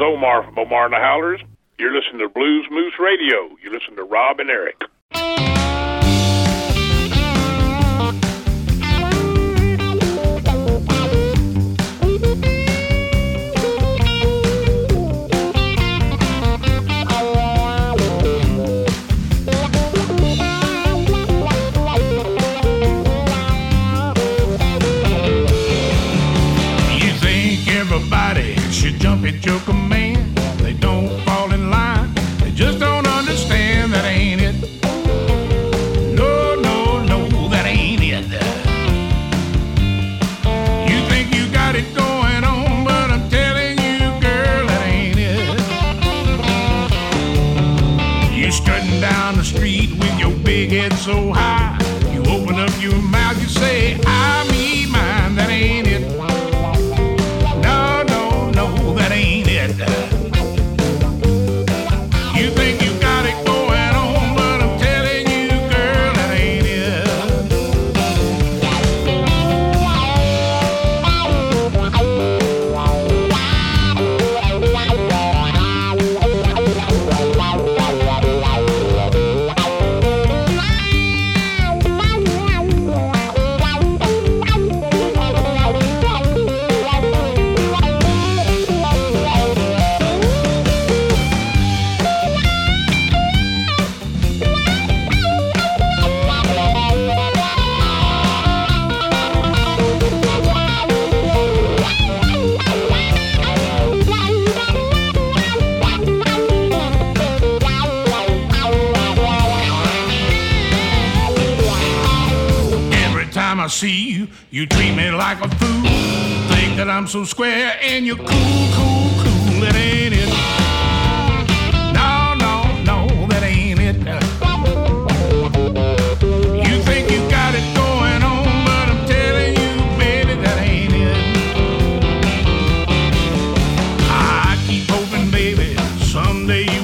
is Omar from Omar and the Howlers. You're listening to Blues Moose Radio. You listen to Rob and Eric. someday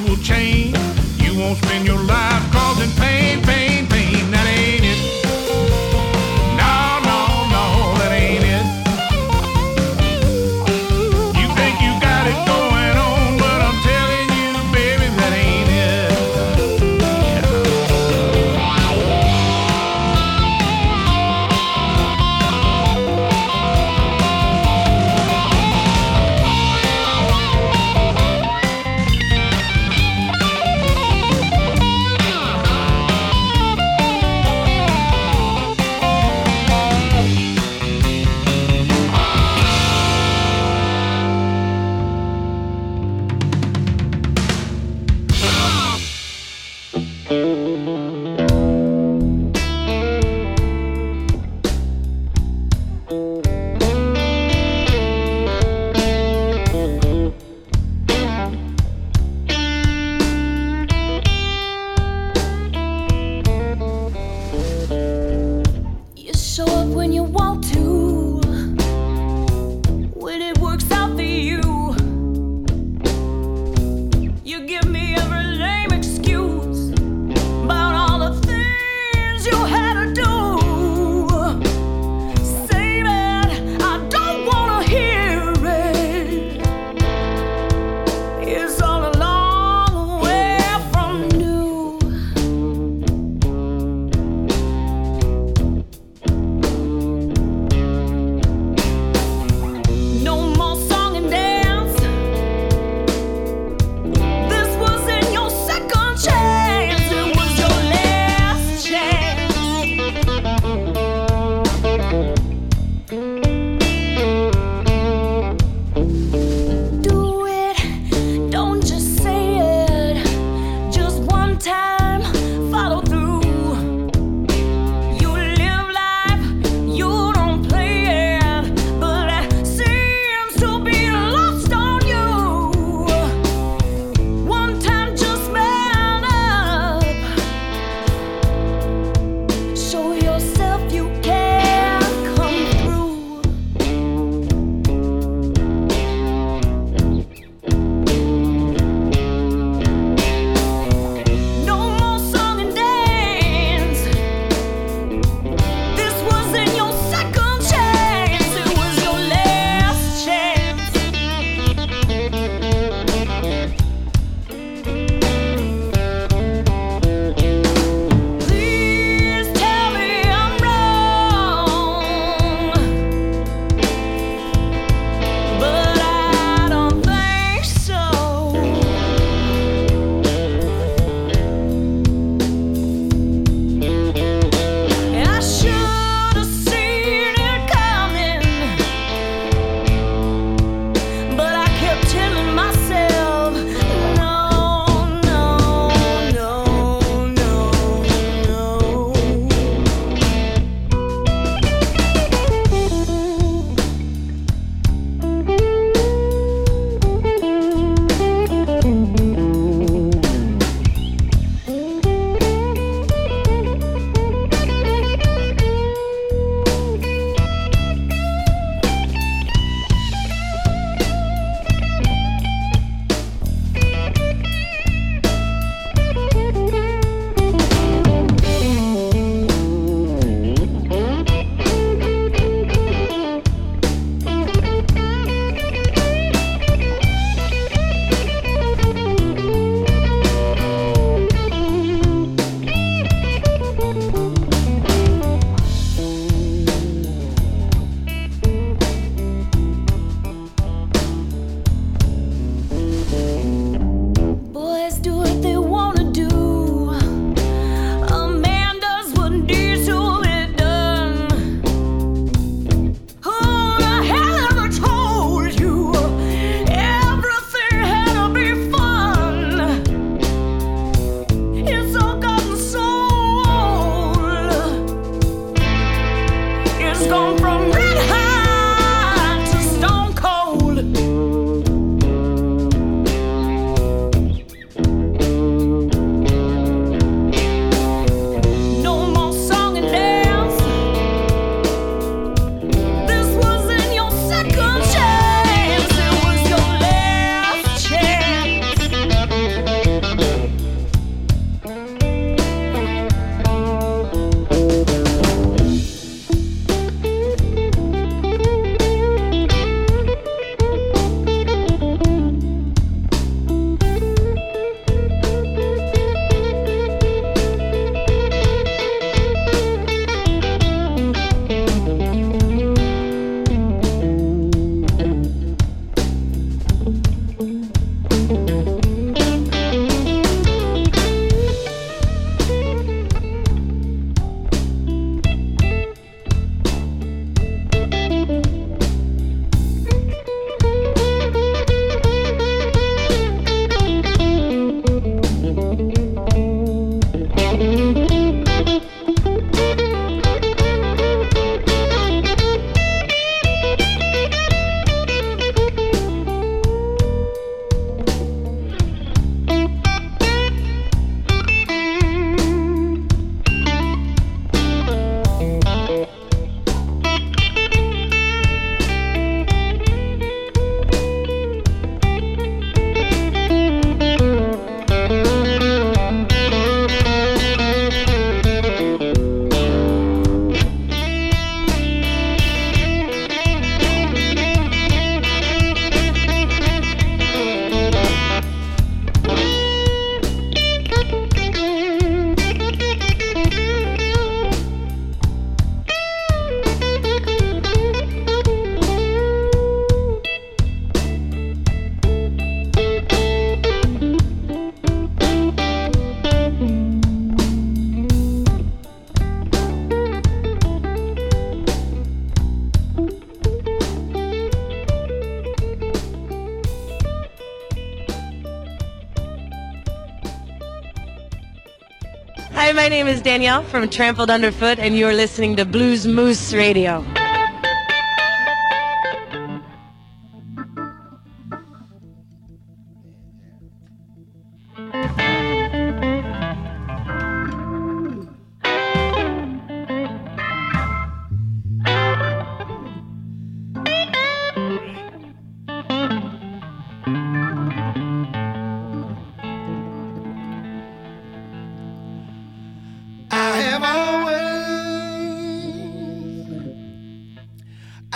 is Danielle from Trampled Underfoot, and you're listening to Blues Moose Radio.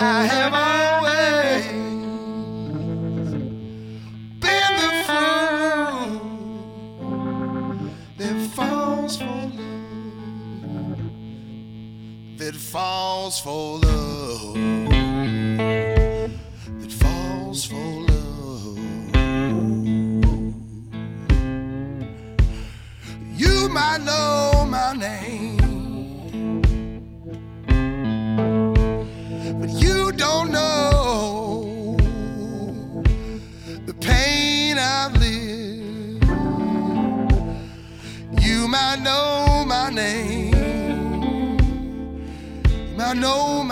I have always been the fool that falls for love, that falls for love, that falls for love. You might know my name. know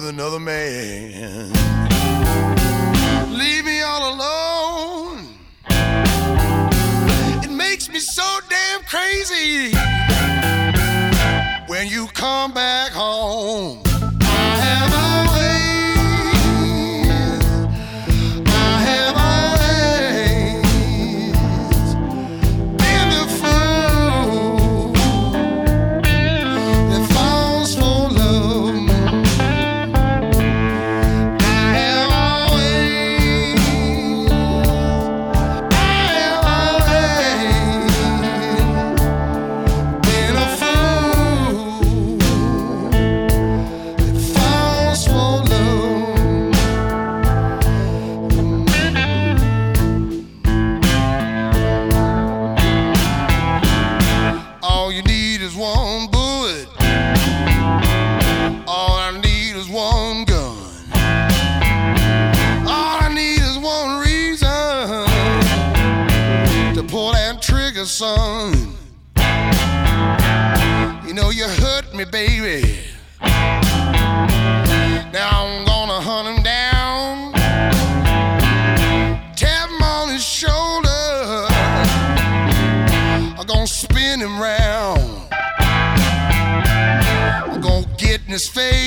with another man. Leave me all alone. It makes me so damn crazy when you come back home. his face.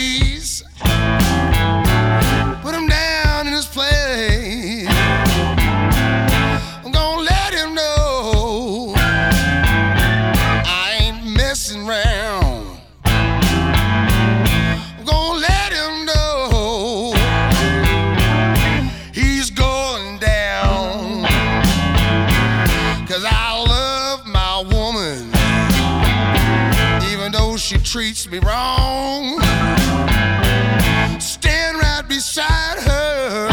she treats me wrong. Stand right beside her.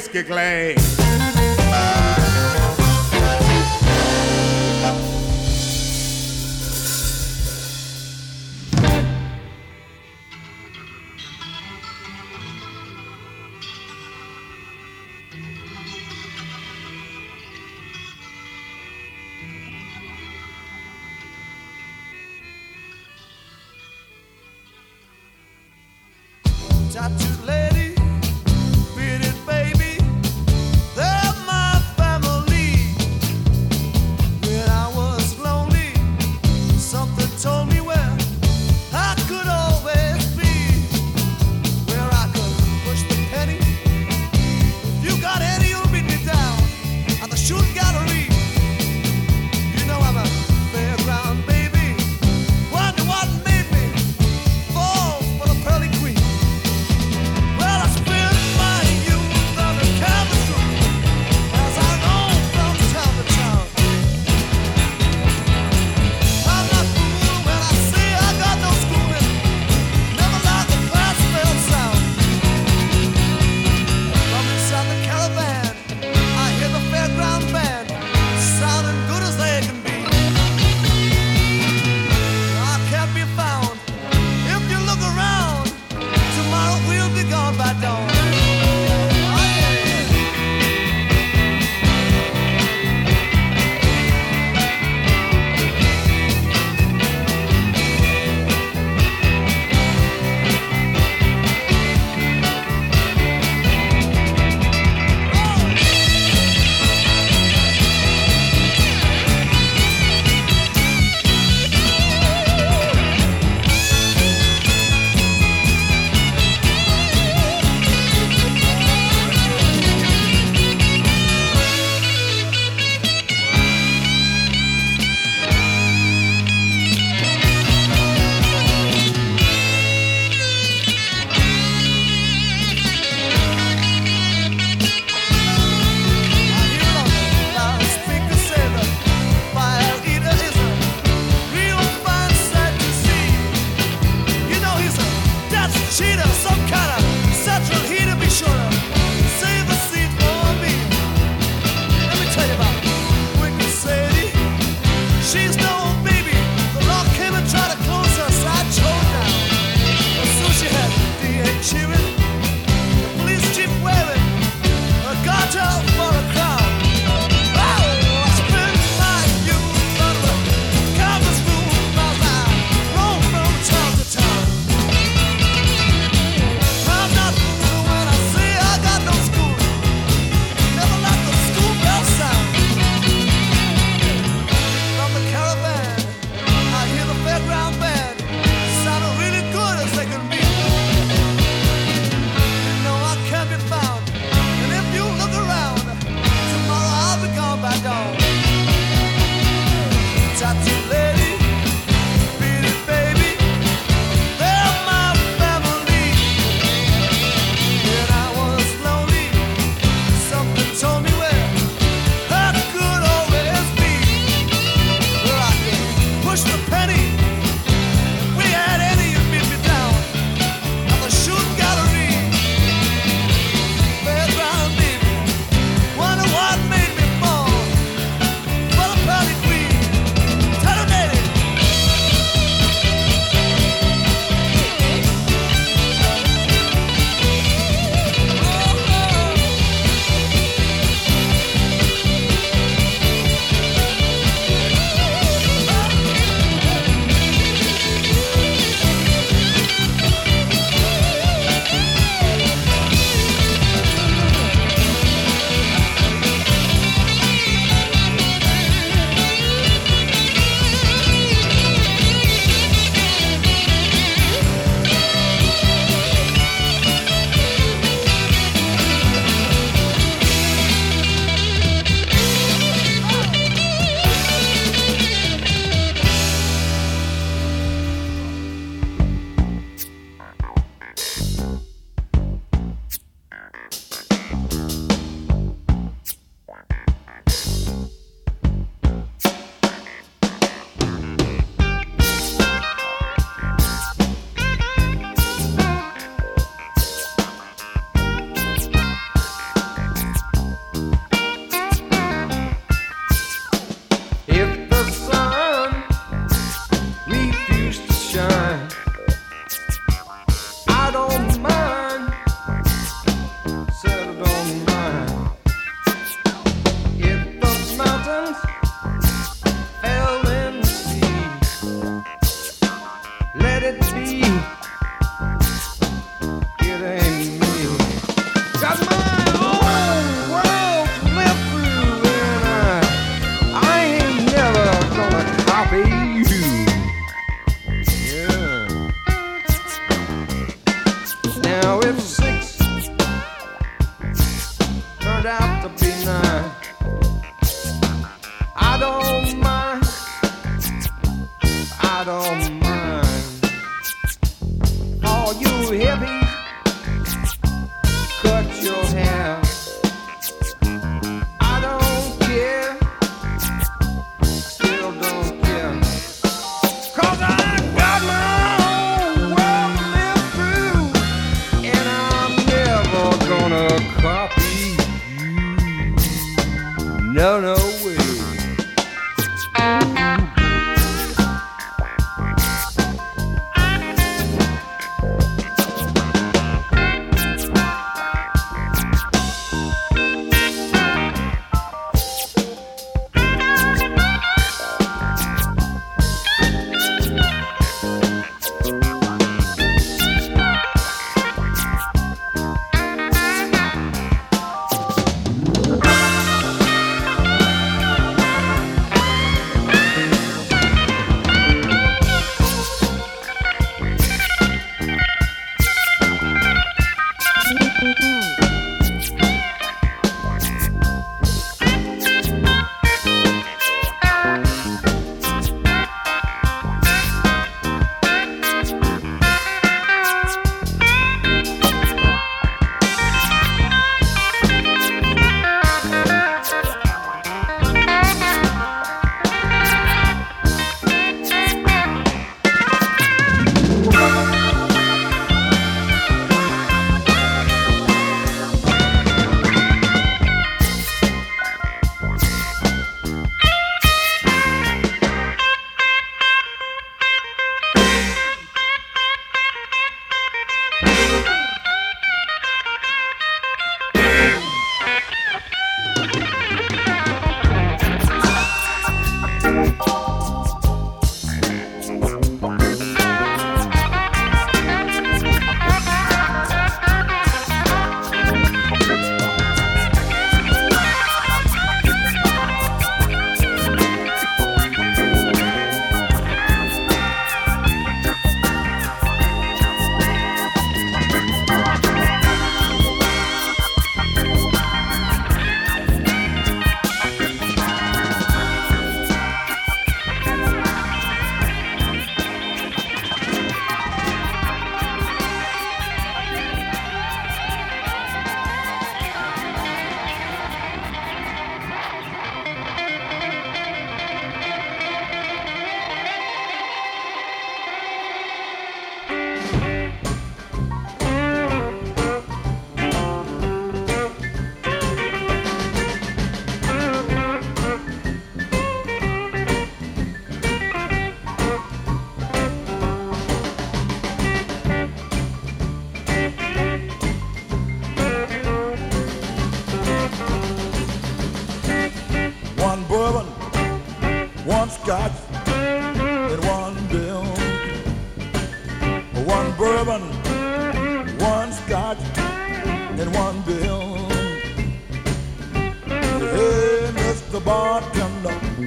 Whiskey glass.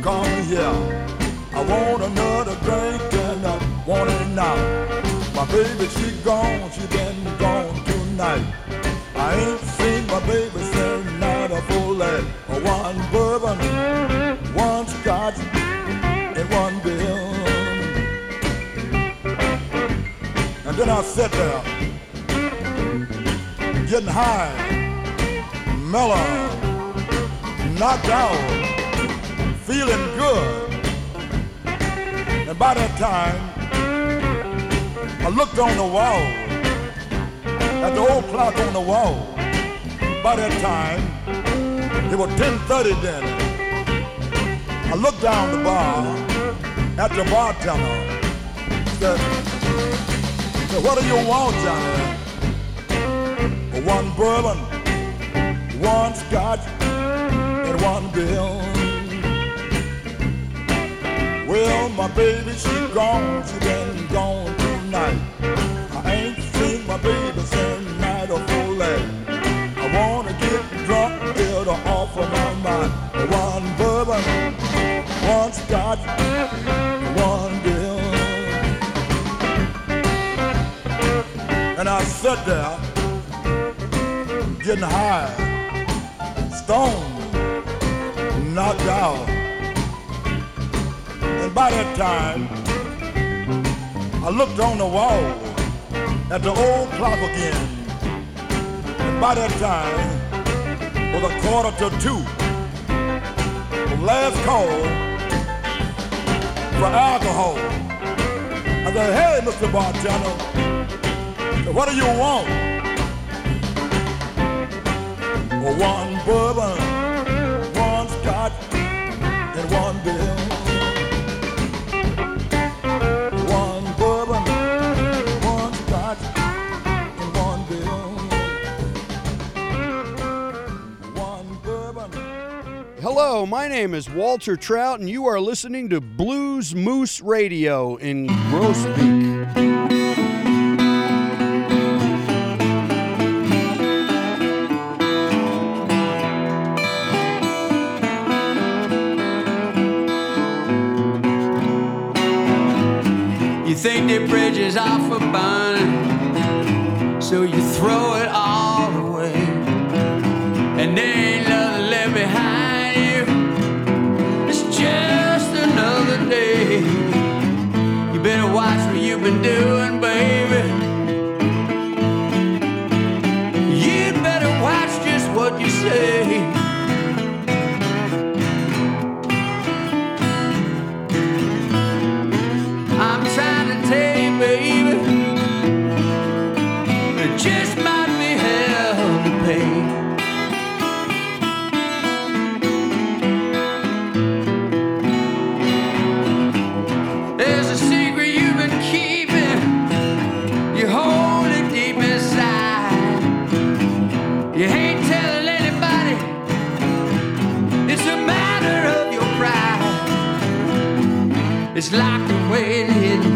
come here. I want another drink and I want it now. My baby, she gone, she been gone tonight. I ain't seen my baby since not a full life. One bourbon, one scotch, and one bill. And then I sit there, getting high, mellow, knocked out feeling good. And by that time, I looked on the wall, at the old clock on the wall. By that time, it was 10:30 then. I looked down the bar at the bartender. Said, said, what do you want, Johnny? One bourbon, one scotch, and one bill. Well, my baby, she gone, she been gone tonight. I ain't seen my baby since night of full I wanna get drunk, get her off of my mind. One bourbon, one scotch, one bill. And I sat there, getting high, stoned, knocked out. By that time, I looked on the wall at the old clock again. And by that time, was a quarter to two. The last call for alcohol. I said, hey, Mr. Bartender, what do you want? One bourbon, one scotch, and one bill. Hello, my name is Walter Trout, and you are listening to Blues Moose Radio in Groesbeek. You think the bridges are for bun, so you throw it all Away and hidden.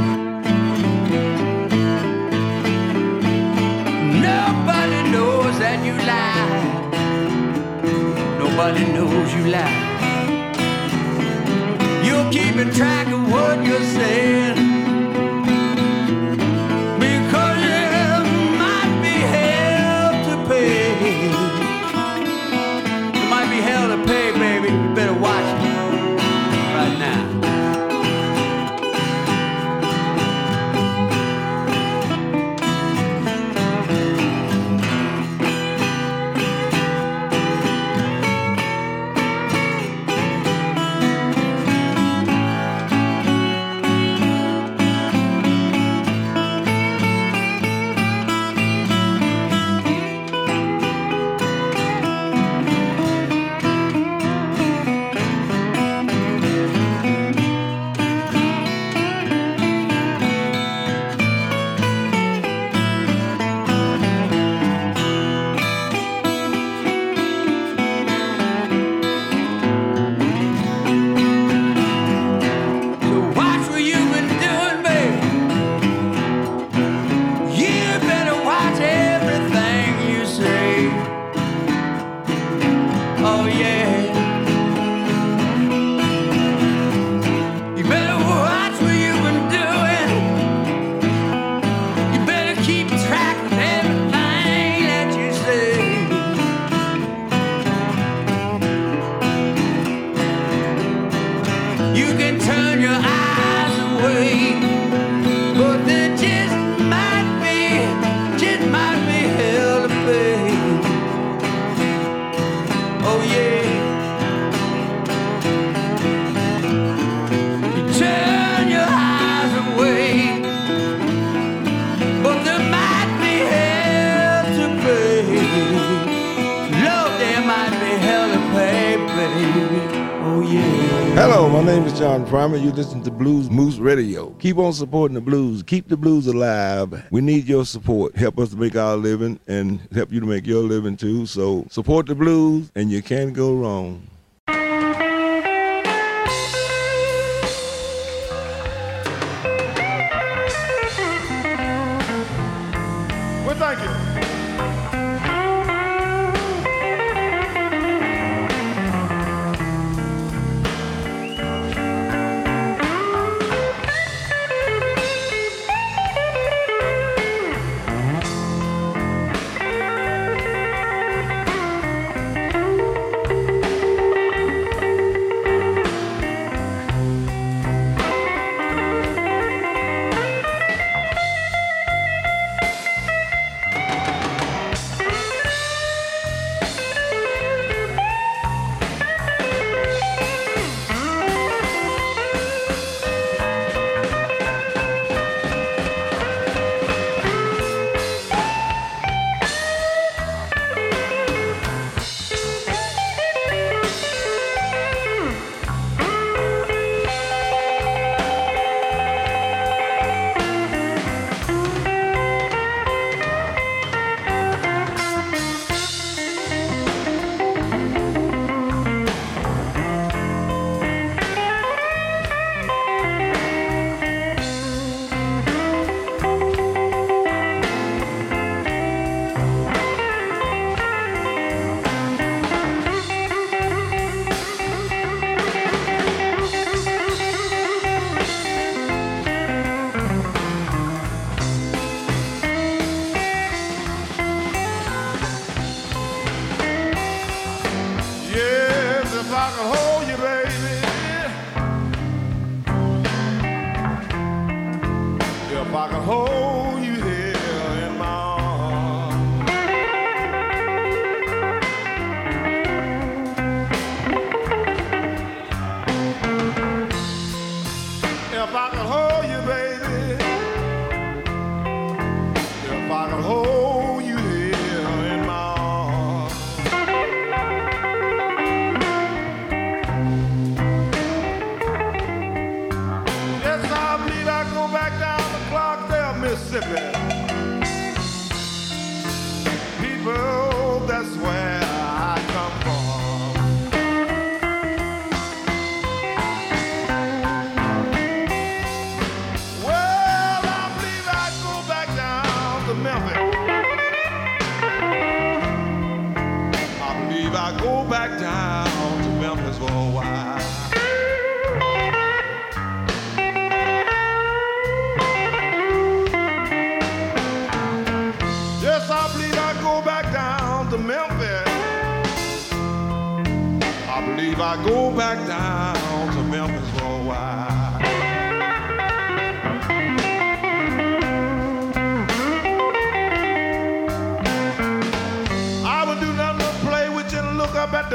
Nobody knows that you lie. Nobody knows you lie. You're keeping track of what you're saying. Hello, my name is John Primer. You listen to Blues Moose Radio. Keep on supporting the blues. Keep the blues alive. We need your support. Help us to make our living and help you to make your living too. So support the blues and you can't go wrong.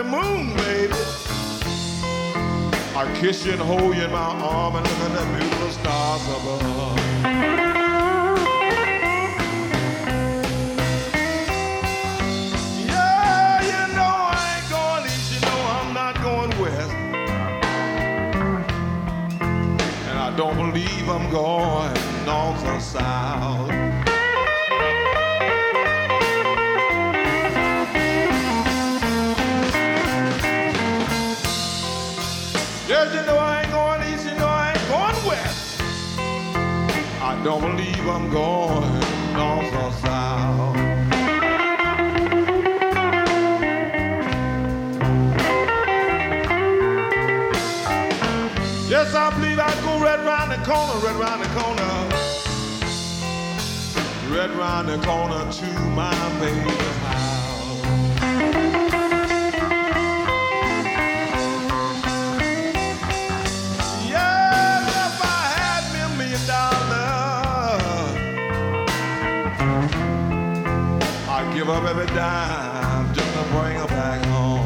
The moon, baby. I kiss you and hold you in my arm and look at the beautiful stars above. Yeah, you know I ain't going east, you know I'm not going west. And I don't believe I'm going north or south. Don't I'm going north or south. Yes, I believe I go right round the corner, right round the corner. Right round the corner to my baby's every dime just to bring her back home.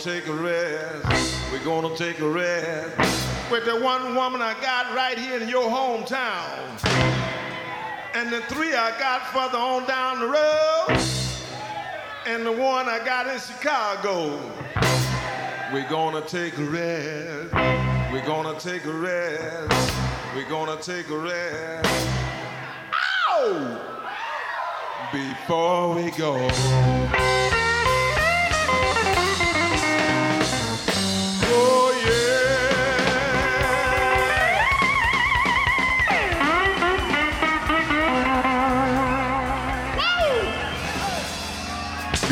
Take a rest. We're gonna take a rest with the one woman I got right here in your hometown. And the three I got further on down the road. And the one I got in Chicago. We're gonna take a rest. We're gonna take a rest. We're gonna take a rest. Ow! Before we go.